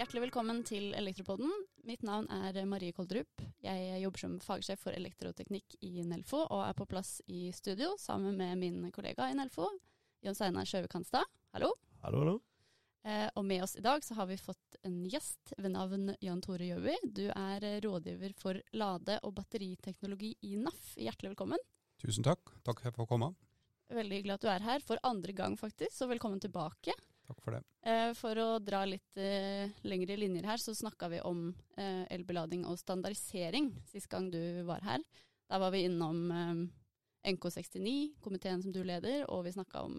Hjertelig velkommen til Elektropodden. Mitt navn er Marie Koldrup. Jeg jobber som fagsjef for elektroteknikk i Nelfo, og er på plass i studio sammen med min kollega i Nelfo, Jon Seinar Sjøvekanstad. Hallo. Hallo, hallo. Eh, og med oss i dag så har vi fått en gjest ved navn Jan Tore Gjøvi. Du er rådgiver for lade- og batteriteknologi i NAF. Hjertelig velkommen. Tusen takk. Takk for å komme. Veldig hyggelig at du er her for andre gang, faktisk, så velkommen tilbake. Takk for det. Eh, for å dra litt eh, lengre linjer her, så snakka vi om eh, elbelading og standardisering sist gang du var her. Da var vi innom eh, NK69, komiteen som du leder, og vi snakka om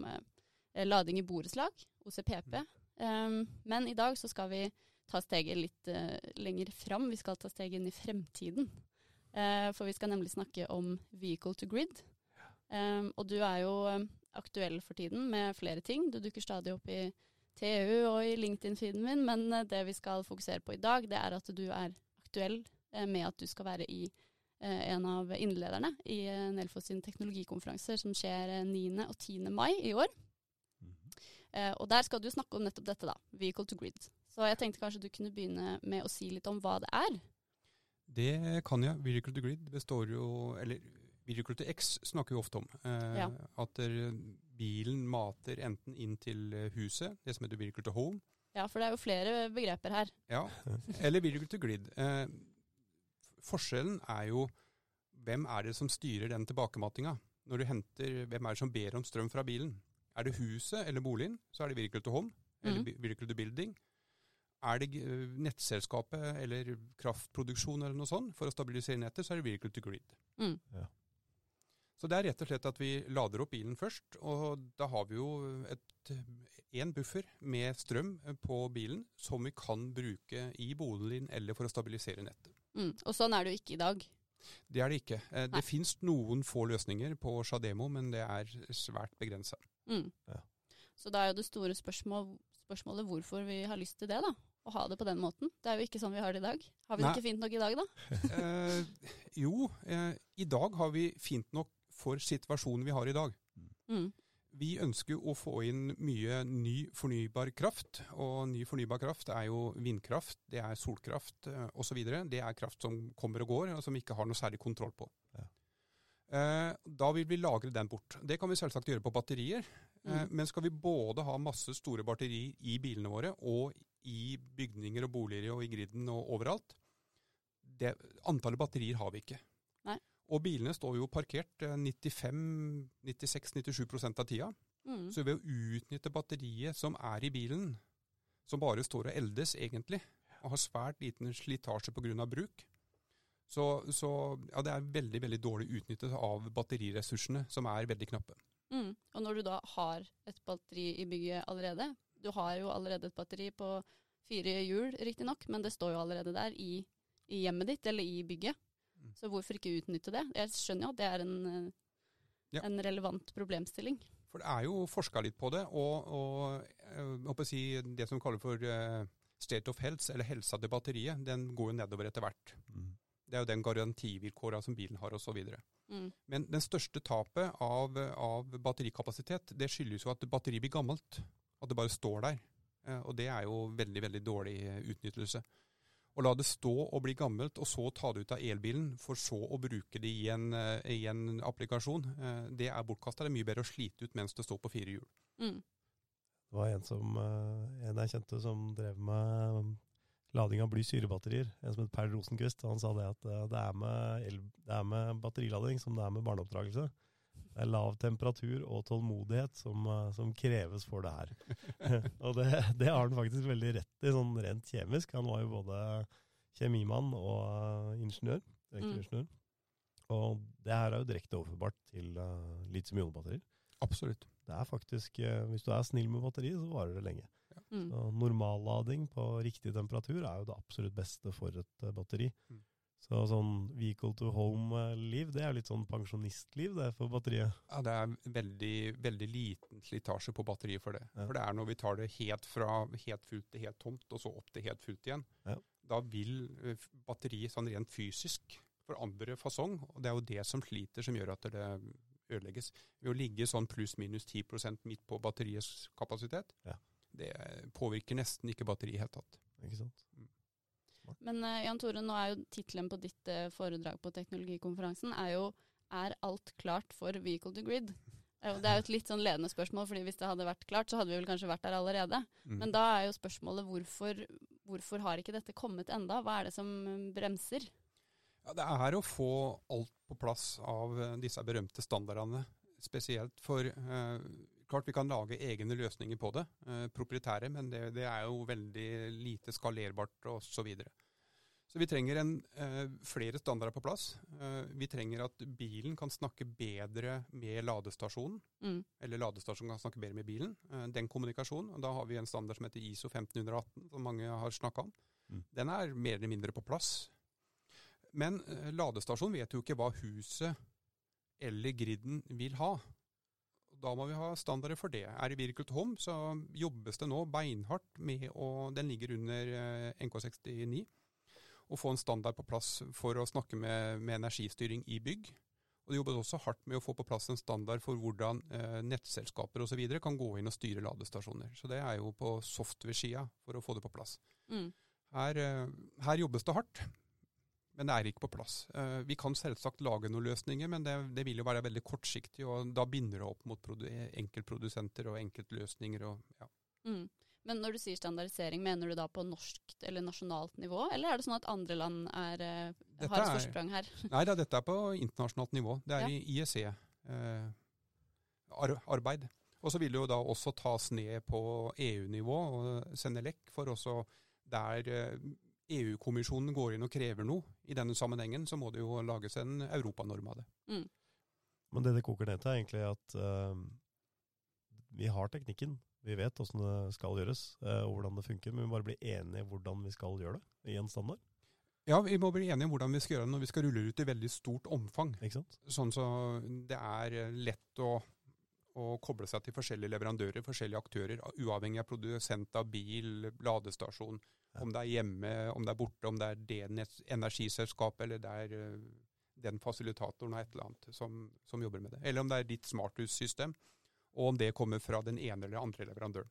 lading i borettslag, OCPP. Mm. men i dag så skal vi ta steget litt lenger fram. Vi skal ta steget inn i fremtiden. For vi skal nemlig snakke om vehicle to grid. Um, og du er jo um, aktuell for tiden med flere ting. Du dukker stadig opp i TU og i LinkedIn-feeden min, men uh, det vi skal fokusere på i dag, det er at du er aktuell med at du skal være i en av innlederne i Nelfos sin teknologikonferanser som skjer 9. og 10. mai i år. Eh, og der skal du snakke om nettopp dette, da. Vehicle to grid. Så jeg tenkte kanskje du kunne begynne med å si litt om hva det er. Det kan jeg. Vehicle to grid består jo Eller Vehicle to X snakker vi ofte om. Eh, Ja. At der, bilen mater enten inn til eh, huset, det som heter Vehicle to Home, Ja, for det er jo flere begreper her. ja, eller Vehicle Glid. Grid. Eh, forskjellen er jo hvem er det som styrer den tilbakemattinga? Når du henter, Hvem er det som ber om strøm fra bilen? Er det huset eller boligen, så er det Vehicle to Home eller mm. bi- Building. Er det eh, nettselskapet eller kraftproduksjon eller noe sånt for å stabilisere nettet, så er det Vehicle to Grid. Mm. Ja. Så det er rett og slett at vi lader opp bilen først, og da har vi jo én buffer med strøm på bilen som vi kan bruke i boligen eller for å stabilisere nettet. Mm. Og sånn er det jo ikke i dag. Det er det ikke. Eh, Nei. Det fins noen få løsninger på Shademo, men det er svært begrensa. Mm. Ja. Så da er jo det store spørsmål, spørsmålet hvorfor vi har lyst til det, da. Å ha det på den måten. Det er jo ikke sånn vi har det i dag. Har vi det ikke fint nok i dag, da? Eh, jo, eh, i dag har vi fint nok for situasjonen vi har i dag. Mm. Vi ønsker å få inn mye ny fornybar kraft, og ny fornybar kraft er jo vindkraft, det er solkraft eh, osv. Det er kraft som kommer og går, og som vi ikke har noe særlig kontroll på. Ja. Eh, da vil vi lagre den bort. Det kan vi selvsagt gjøre på batterier, eh, Mm. men skal vi både ha masse store batterier i bilene våre og i bygninger og boliger og i griden og overalt, det, antallet batterier har vi ikke. Og bilene står jo parkert eh, 95-96-97 av tida. Mm. Så ved å utnytte batteriet som er i bilen, som bare står og eldes egentlig, og har svært liten slitasje pga. bruk, så, så ja, det er veldig veldig dårlig utnyttet av batteriressursene, som er veldig knappe. Mm. Og når du da har et batteri i bygget allerede, du har jo allerede et batteri på fire hjul riktignok, men det står jo allerede der i, i hjemmet ditt eller i bygget. Mm. Så hvorfor ikke utnytte det? Jeg skjønner jo at det er en, eh, Ja. en relevant problemstilling. For det er jo forska litt på det, og, og jeg håper å si, det som vi kaller for eh, state of health, eller helsa til batteriet, den går jo nedover etter hvert. Mm. Det er jo den garantivilkåra som bilen har, osv. Mm. Men den største tapet av, av batterikapasitet, det skyldes jo at batteriet blir gammelt. At det bare står der. Eh, Og det er jo veldig, veldig dårlig eh, utnyttelse. Å la det stå og bli gammelt, og så ta det ut av elbilen, for så å bruke det i en, eh, i en applikasjon, eh, det er bortkasta. Det er mye bedre å slite ut mens det står på fire hjul. Mm. Det var en, som, eh, en jeg kjente som drev med um, lading av bly-syrebatterier. En som het Per Rosenquist. Han sa det at det er, med el, det er med batterilading som det er med barneoppdragelse. Det er lav temperatur og tålmodighet som, eh, som kreves for det her. og det, det har han faktisk veldig rett i, sånn rent kjemisk. Han var jo både kjemimann og ingeniør. ingeniør. Mm. Og det her er jo direkte overførbart til uh, litium-ionbatterier. Absolutt. Det er faktisk, uh, Hvis du er snill med batteriet, så varer det lenge. Mm. Så Normallading på riktig temperatur er jo det absolutt beste for et uh, batteri. Mm. Så sånn vehicle to home-liv, det er jo litt sånn pensjonistliv det for batteriet. Ja, Det er veldig, veldig liten slitasje på batteriet for det. Ja. For det er når vi tar det helt fra helt fullt til helt tomt, og så opp til helt fullt igjen. Ja. Da vil eh, batteriet sånn rent fysisk forandre fasong, og det er jo det som sliter, som gjør at det ødelegges. Ved å ligge sånn pluss-minus 10% midt på batteriets kapasitet, Ja. det påvirker nesten ikke batteriet i det hele tatt. Ikke sant? Men uh, Jan Tore, nå er jo tittelen på ditt uh, foredrag på teknologikonferansen er jo 'Er alt klart for vehicle to grid'? Det er jo et litt sånn ledende spørsmål, fordi hvis det hadde vært klart, så hadde vi vel kanskje vært der allerede. Mm. Men da er jo spørsmålet hvorfor, hvorfor har ikke dette kommet enda? Hva er det som eh, bremser? Ja, det er å få alt på plass av disse berømte standardene. Spesielt for eh, Klart vi kan lage egne løsninger på det, eh, proprietære, men det, det er jo veldig lite skalerbart osv. Så, videre. så vi trenger en, eh, flere standarder på plass. Eh, vi trenger at bilen kan snakke bedre med ladestasjonen, Mm. eller ladestasjonen kan snakke bedre med bilen. Eh, den kommunikasjonen. og Da har vi en standard som heter ISO 1518, som mange har snakka om. Mm. Den er mer eller mindre på plass. Men eh, ladestasjonen vet jo ikke hva huset eller griden vil ha. Da må vi ha standarder for det. Er det Virkel til Home, så jobbes det nå beinhardt med å Den ligger under eh, NK69. Å få en standard på plass for å snakke med, med energistyring i bygg. Og Det jobbes også hardt med å få på plass en standard for hvordan eh, nettselskaper osv. kan gå inn og styre ladestasjoner. Så det er jo på software-sida for å få det på plass. Mm. Her, eh, her jobbes det hardt, men det er ikke på plass. Eh, Vi kan selvsagt lage noen løsninger, men det, det vil jo være veldig kortsiktig, og da binder det opp mot enkeltprodusenter og enkeltløsninger. Og, ja. Mm. Men når du sier standardisering, mener du da på norsk eller nasjonalt nivå, eller er det sånn at andre land er, eh, Dette har et forsprang her? Nei da, dette er på internasjonalt nivå. Det er Ja. i IEC-arbeid. og så vil det jo da også tas ned på EU-nivå og Senelec, for også der eh, EU-kommisjonen går inn og krever noe i denne sammenhengen, så må det jo lages en europanorm av det. Mm. Men det det koker ned til, er egentlig at uh, vi har teknikken. Vi vet åssen det skal gjøres, uh, og hvordan det funker, men vi må bare bli enige hvordan vi skal gjøre det i en standard. Ja, vi må bli enige om hvordan vi skal gjøre det når vi skal rulle det ut i veldig stort omfang. Ikke sant? Sånn så det er lett å, å koble seg til forskjellige leverandører, forskjellige aktører, uavhengig av produsent av bil, ladestasjon, Ja. om det er hjemme, om det er borte, om det er det energiselskapet, eller det er eh, den fasilitatoren av et eller annet som, som jobber med det. Eller om det er ditt smarthussystem, og om det kommer fra den ene eller andre leverandøren.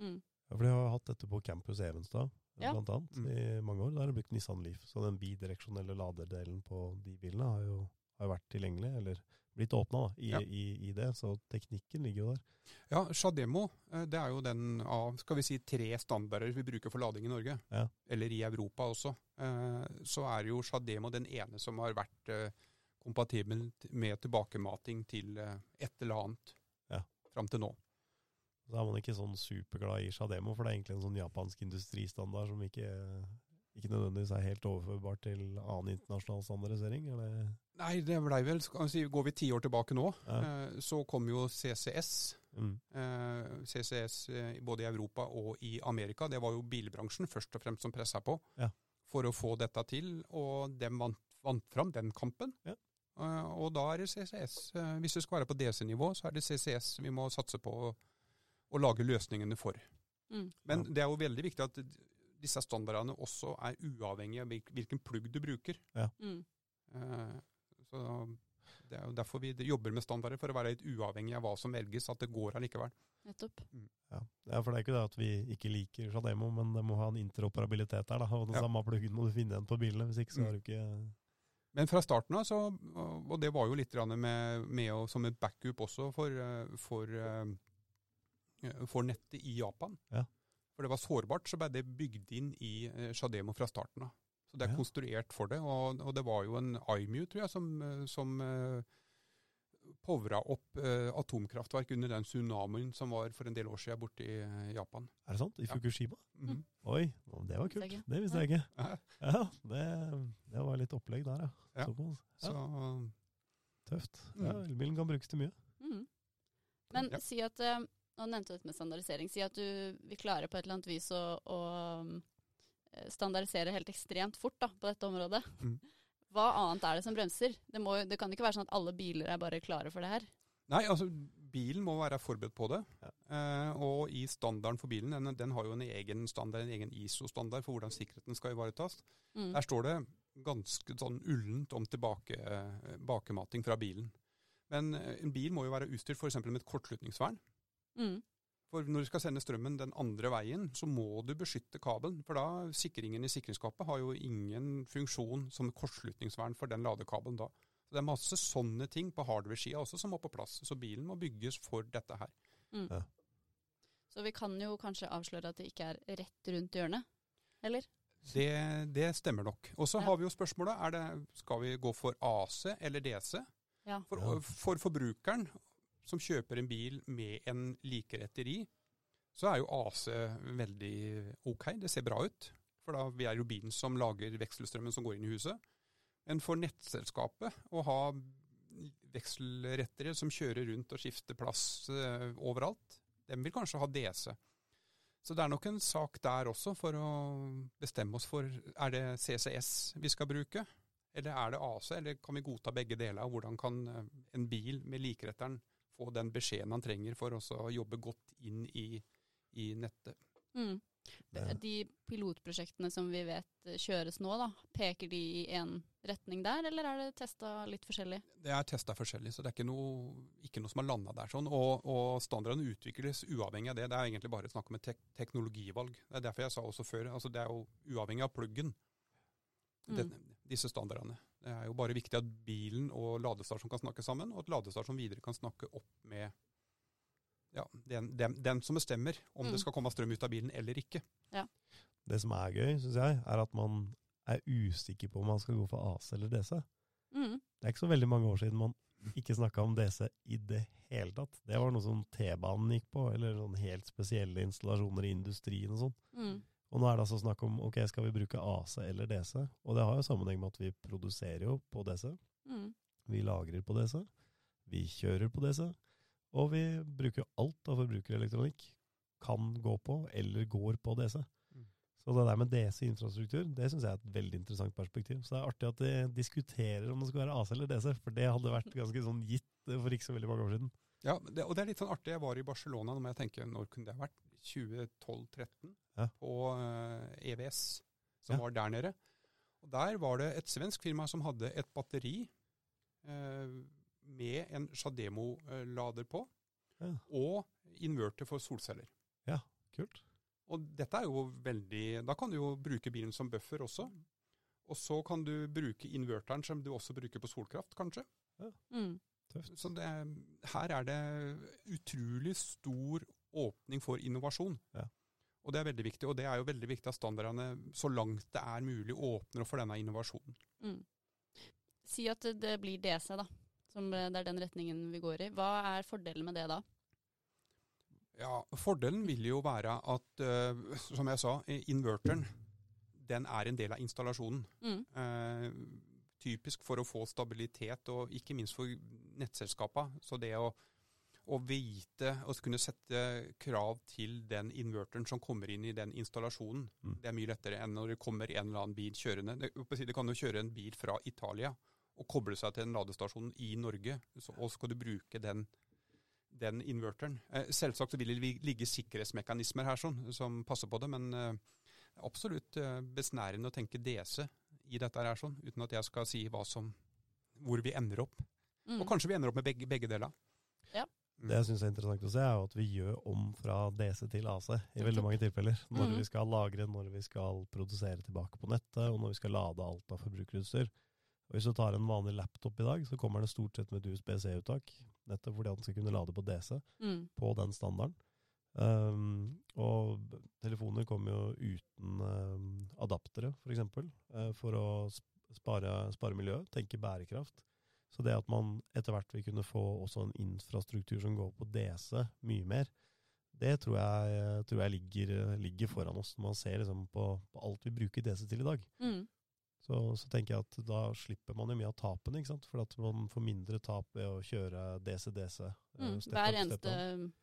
Mm. Ja, for de har hatt dette på Campus Evenstad, Ja. blant annet, Mm. i mange år. Der har de brukt Nissan Leaf. Så den bidireksjonelle laderdelen på de bilene har jo har vært tilgjengelig, eller blitt åpna i, Ja. i, i det. Så teknikken ligger jo der. Ja, Shademo eh, det er jo den av skal vi si, tre standarder vi bruker for lading i Norge, Ja. eller i Europa også. Eh, Så er jo Shademo den ene som har vært eh, kompatibel med tilbakemating til et eller annet Ja. fram til nå. Så er man ikke sånn superglad i Shademo, for det er egentlig en sånn japansk industristandard som ikke, ikke nødvendigvis er helt overførbart til annen internasjonal standardisering. Eller? Nei, det blei vel si, Går vi ti år tilbake nå, Ja. eh, så kom jo CCS. Mm. eh, CCS eh, både i Europa og i Amerika. Det var jo bilbransjen først og fremst som pressa på Ja. for å få dette til, og de vant, vant fram den kampen. Ja. Og da er det CCS. hvis det skal være på DC-nivå, så er det CCS vi må satse på å, å lage løsningene for. Mm. Men Ja. det er jo veldig viktig at disse standardene også er uavhengige av hvilken plugg du bruker. Mm. Eh, Så Det er jo derfor vi jobber med standarder, for å være litt uavhengig av hva som velges, at det går allikevel. Nettopp. Ja. ja, for det er ikke det at vi ikke liker Shademo, men det må ha en interoperabilitet der. da, Og den Ja. samme pluggen må du finne igjen på bilene, hvis ikke så Mm. har du ikke Men fra starten av, så, og det var jo litt med, med å, som et backup også for, eh, for, eh, for nettet i Japan. Ja. For det var sårbart, så ble det bygd inn i eh, Shademo fra starten av. Så det er Ja. konstruert for det. Og, og det var jo en IMU, tror jeg, som, eh, som uh, povra opp eh, atomkraftverk under den tsunamien som var for en del år siden borte i eh, Japan. Er det sant? I Ja. Fukushima? Mhm. Oi, det var kult. Det visste jeg ikke. Ja. Ja, det, det var litt opplegg der, ja. Ja. Så tøft. Mm. Ja, Elbilen kan brukes til mye. Mm. Men Ja. si at eh, Nå nevnte du dette med standardisering. Si at du vil klare på et eller annet vis å, å um, standardisere helt ekstremt fort da, på dette området. Mm. Hva annet er det som bremser? Det, må, det kan ikke være sånn at alle biler er bare klare for det her. Nei, altså bilen må være forberedt på det. Ja. Eh, og i standarden for bilen, den, den har jo en egen standard, en egen ISO-standard for hvordan sikkerheten skal ivaretas. Mm. Der står det ganske sånn ullent om tilbake, eh, bakemating fra bilen. Men eh, en bil må jo være utstyrt f.eks. med et kortslutningsvern. Mm. For når du skal sende strømmen den andre veien, så må du beskytte kabelen. For da sikringen i sikringsskapet har jo ingen funksjon som kortslutningsvern for den ladekabelen da. Så Det er masse sånne ting på hardware-sida også som må på plass. Så bilen må bygges for dette her. Mm. Ja. Så vi kan jo kanskje avsløre at det ikke er rett rundt hjørnet, eller? Det, det stemmer nok. Og så Ja. har vi jo spørsmålet er det, skal vi gå for AC eller DC. Ja. For, for forbrukeren som kjøper en bil med en likeretter i, så er jo AC veldig ok. Det ser bra ut. For da vi er jo bilen som lager vekselstrømmen som går inn i huset. Men for nettselskapet å ha vekselrettere som kjører rundt og skifter plass eh, overalt, de vil kanskje ha DC. Så det er nok en sak der også for å bestemme oss for er det CCS vi skal bruke, eller er det AC, eller kan vi godta begge deler? Hvordan kan eh, en bil med likeretteren få den beskjeden han trenger for å jobbe godt inn i, i nettet? Mm. De pilotprosjektene som vi vet kjøres nå, da, peker de i én retning der, eller er det testa litt forskjellig? Det er testa forskjellig, så det er ikke noe, ikke noe som har landa der. sånn, og, og standardene utvikles uavhengig av det. Det er egentlig bare snakk om et tek teknologivalg. Det er derfor jeg sa også før, altså det er jo uavhengig av pluggen, Mm. disse standardene. Det er jo bare viktig at bilen og ladestasjonen kan snakke sammen, og at ladestasjonen videre kan snakke opp med ja, den, den, den som bestemmer om Mm. det skal komme strøm ut av bilen eller ikke. Det som er gøy, syns jeg, er at man er usikker på om man skal gå for AC eller DC. Mm. Det er ikke så veldig mange år siden man ikke snakka om DC i det hele tatt. Det var noe som T-banen gikk på, eller sånn helt spesielle installasjoner i industrien og sånn. Mm. Og nå er det altså snakk om ok, skal vi bruke AC eller DC. Og det har jo sammenheng med at vi produserer jo på DC. Mm. Vi lagrer på DC. Vi kjører på DC. Og vi bruker alt av forbrukerelektronikk kan gå på, eller går på DC. Mm. Så det der med DC-infrastruktur, det syns jeg er et veldig interessant perspektiv. Så det er artig at de diskuterer om det skal være AC eller DC, for det hadde vært ganske sånn gitt for ikke så veldig mange år siden. Ja, det, og det er litt sånn artig. Jeg var i Barcelona, nå må jeg tenke, når kunne det ha vært? 2012-13? Ja. På eh, EVS, som Ja. var der nede. Og Der var det et svensk firma som hadde et batteri eh, med en Shademo-lader på, Ja. og inverter for solceller. Ja, Kult. Og dette er jo veldig Da kan du jo bruke bilen som buffer også. Og så kan du bruke inverteren som du også bruker på solkraft, kanskje. Mm. Tøft. Så det, her er det utrolig stor åpning for innovasjon. Ja. Og det er veldig viktig. Og det er jo veldig viktig at standardene så langt det er mulig åpner opp for denne innovasjonen. Mm. Si at det- det blir DC, da. Som eh, det er den retningen vi går i. Hva er fordelen med det da? Ja, Fordelen vil jo være at, uh, som jeg sa, inverteren den er en del av installasjonen. Mm. Uh, typisk for å få stabilitet, og ikke minst for nettselskapa. Så det å, å vite og kunne sette krav til den inverteren som kommer inn i den installasjonen, Mm. det er mye lettere enn når det kommer en eller annen bil kjørende. Det, det kan jo kjøre en bil fra Italia og koble seg til en ladestasjon i Norge, så, og så skal du bruke den, den inverteren. Eh, selvsagt så vil det ligge sikkerhetsmekanismer her sånn, som passer på det, men eh, absolutt eh, besnærende å tenke DC i dette her sånn, uten at jeg skal si hva som, hvor vi ender opp. Mm. Og kanskje vi ender opp med begge, begge deler. Mm. Det jeg syns er interessant å se, er at vi gjør om fra DC til AC i veldig mange tilfeller. Når Mhm. vi skal lagre, når vi skal produsere tilbake på nettet, og når vi skal lade alt av forbrukerutstyr. Hvis du tar en vanlig laptop i dag, så kommer den stort sett med et USB-C-uttak. Nettopp fordi den skal kunne lade på DC Mm. på den standarden. Um, og telefoner kommer jo uten um, adaptere, f.eks., eksempel, uh, for å spare, spare miljøet, tenke bærekraft. Så det at man etter hvert vil kunne få også en infrastruktur som går på DC mye mer, det tror jeg, tror jeg ligger, ligger foran oss når man ser liksom på, på alt vi bruker DC til i dag. Mm. Så, så tenker jeg at da slipper man jo mye av tapene, ikke sant? for at man får mindre tap ved å kjøre DC-DC. uh, Mm. Hver eneste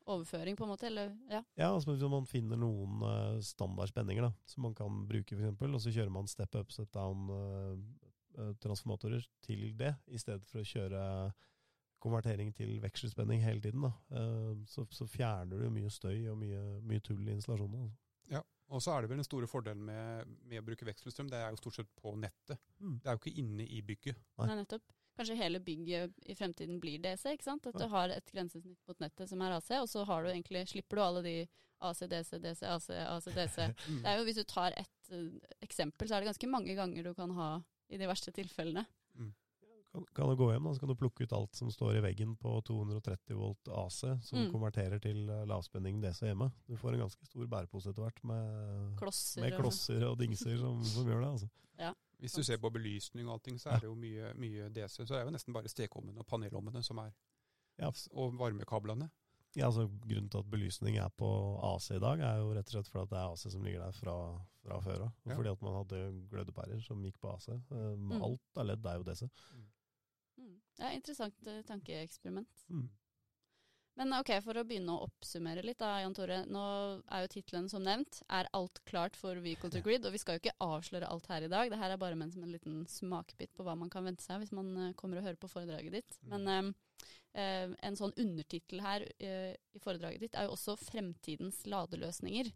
overføring, på en måte? Eller, ja. Ja, altså hvis man finner noen uh, standardspenninger da, som man kan bruke eksempel, og så kjører man step up, step down uh, transformatorer til det, i stedet for å kjøre konvertering til vekselspenning hele tiden. Da. Uh, så, så fjerner du mye støy og mye, mye tull i installasjonene. Altså. Og så er det vel den store fordelen med, med å bruke vekselstrøm, det er jo stort sett på nettet. Mm. Det er jo ikke inne i bygget. Nei. Nei, nettopp. kanskje hele bygget i fremtiden blir DC. ikke sant? At du har et grensesnitt mot nettet som er AC, og så har du egentlig, slipper du alle de AC, DC, DC, AC, AC, DC. Det er jo Hvis du tar ett eh, eksempel, så er det ganske mange ganger du kan ha i de verste tilfellene. Kan, kan du gå hjem da, så kan du plukke ut alt som står i veggen på 230 volt AC, som Mm. konverterer til eh, lavspenning DC hjemme. Du får en ganske stor bærepose etter hvert med, Klosser med klosser og dingser som, som gjør det. altså. Hvis du ser på belysning og allting, så er det jo mye, mye DC. Så det er jo nesten bare stekeovnene og panelovnene som er Ja. Og varmekablene. Ja, altså Grunnen til at belysning er på AC i dag, er jo rett og slett fordi at det er AC som ligger der fra, fra før av. Ja. fordi at man hadde glødepærer som gikk på AC. Eh, Mm. Alt av ledd er jo DC. Mm. Det er interessant eh, tankeeksperiment. Mm. Men ok, for å begynne å oppsummere litt da, Jan Tore. Nå er jo tittelen som nevnt 'Er alt klart for Vehicle to Grid?' Og vi skal jo ikke avsløre alt her i dag. Det her er bare ment som en liten smakebit på hva man kan vente seg hvis man eh, kommer og hører på foredraget ditt. Mm. Men eh, en sånn undertittel her uh, i foredraget ditt er jo også 'Fremtidens ladeløsninger'.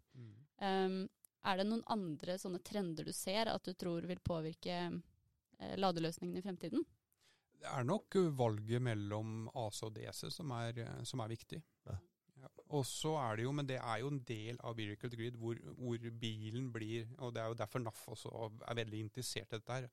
Um, er det noen andre sånne trender du ser at du tror vil påvirke eh, ladeløsningene i fremtiden? Det er nok valget mellom AC og DC som er, som er viktig. Ja. Ja. Og så er det jo, men det er jo en del av Vehicle to Grid hvor, hvor bilen blir, og det er jo derfor NAF også er veldig interessert i dette her,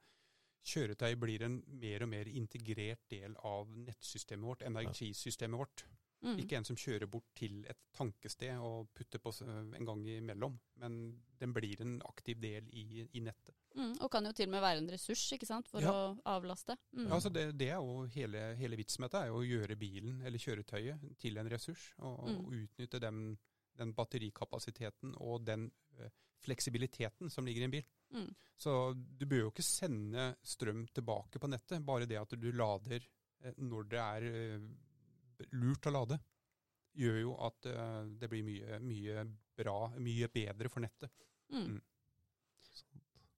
kjøretøy blir en mer og mer integrert del av nettsystemet vårt, energisystemet vårt. Mm. Ikke en som kjører bort til et tankested og putter på en gang imellom, men den blir en aktiv del i, i nettet. Mm, og kan jo til og med være en ressurs ikke sant, for Ja. å avlaste. Mm. Ja, altså det, det er jo hele, hele vitsen med dette, er jo å gjøre bilen eller kjøretøyet til en ressurs. Og, Mm. og utnytte den, den batterikapasiteten og den eh, fleksibiliteten som ligger i en bil. Mm. Så du bør jo ikke sende strøm tilbake på nettet, bare det at du lader eh, når det er eh, lurt å lade, gjør jo at eh, det blir mye, mye bra, mye bedre for nettet. Mm.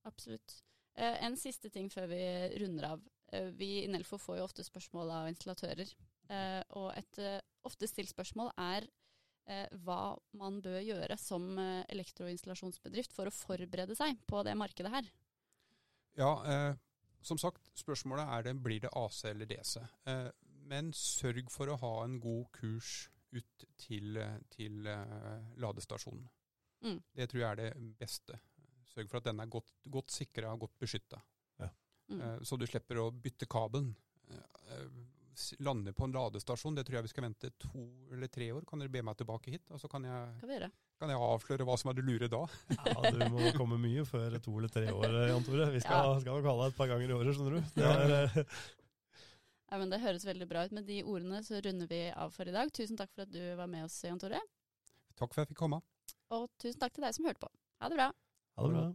Absolutt. Eh, en siste ting før vi runder av. Eh, vi i Nelfo får jo ofte spørsmål av installatører. Eh, og et ofte stilt spørsmål er eh, hva man bør gjøre som elektroinstallasjonsbedrift for å forberede seg på det markedet her. Ja, eh, som sagt, spørsmålet er det, blir det AC eller DC. Eh, men sørg for å ha en god kurs ut til, til eh, ladestasjonen. Mm. Det tror jeg er det beste. Sørg for at den er godt, godt sikra og godt beskytta. Mm. Eh, så du slipper å bytte kabelen. Eh, eh, lande på en ladestasjon, det tror jeg vi skal vente to eller tre år. Kan dere be meg tilbake hit? Og så kan jeg, kan jeg avsløre hva som er det lure da. Ja, Du må komme mye før to eller tre år, Jan Tore. Vi skal, Ja. skal nok ha deg et par ganger i året, skjønner du. Det er, Ja, men det høres veldig bra ut. Med de ordene så runder vi av for i dag. Tusen takk for at du var med oss, Jan Tore. Takk for at jeg fikk komme. Og tusen takk til deg som hørte på. Ha det bra. Ha det bra.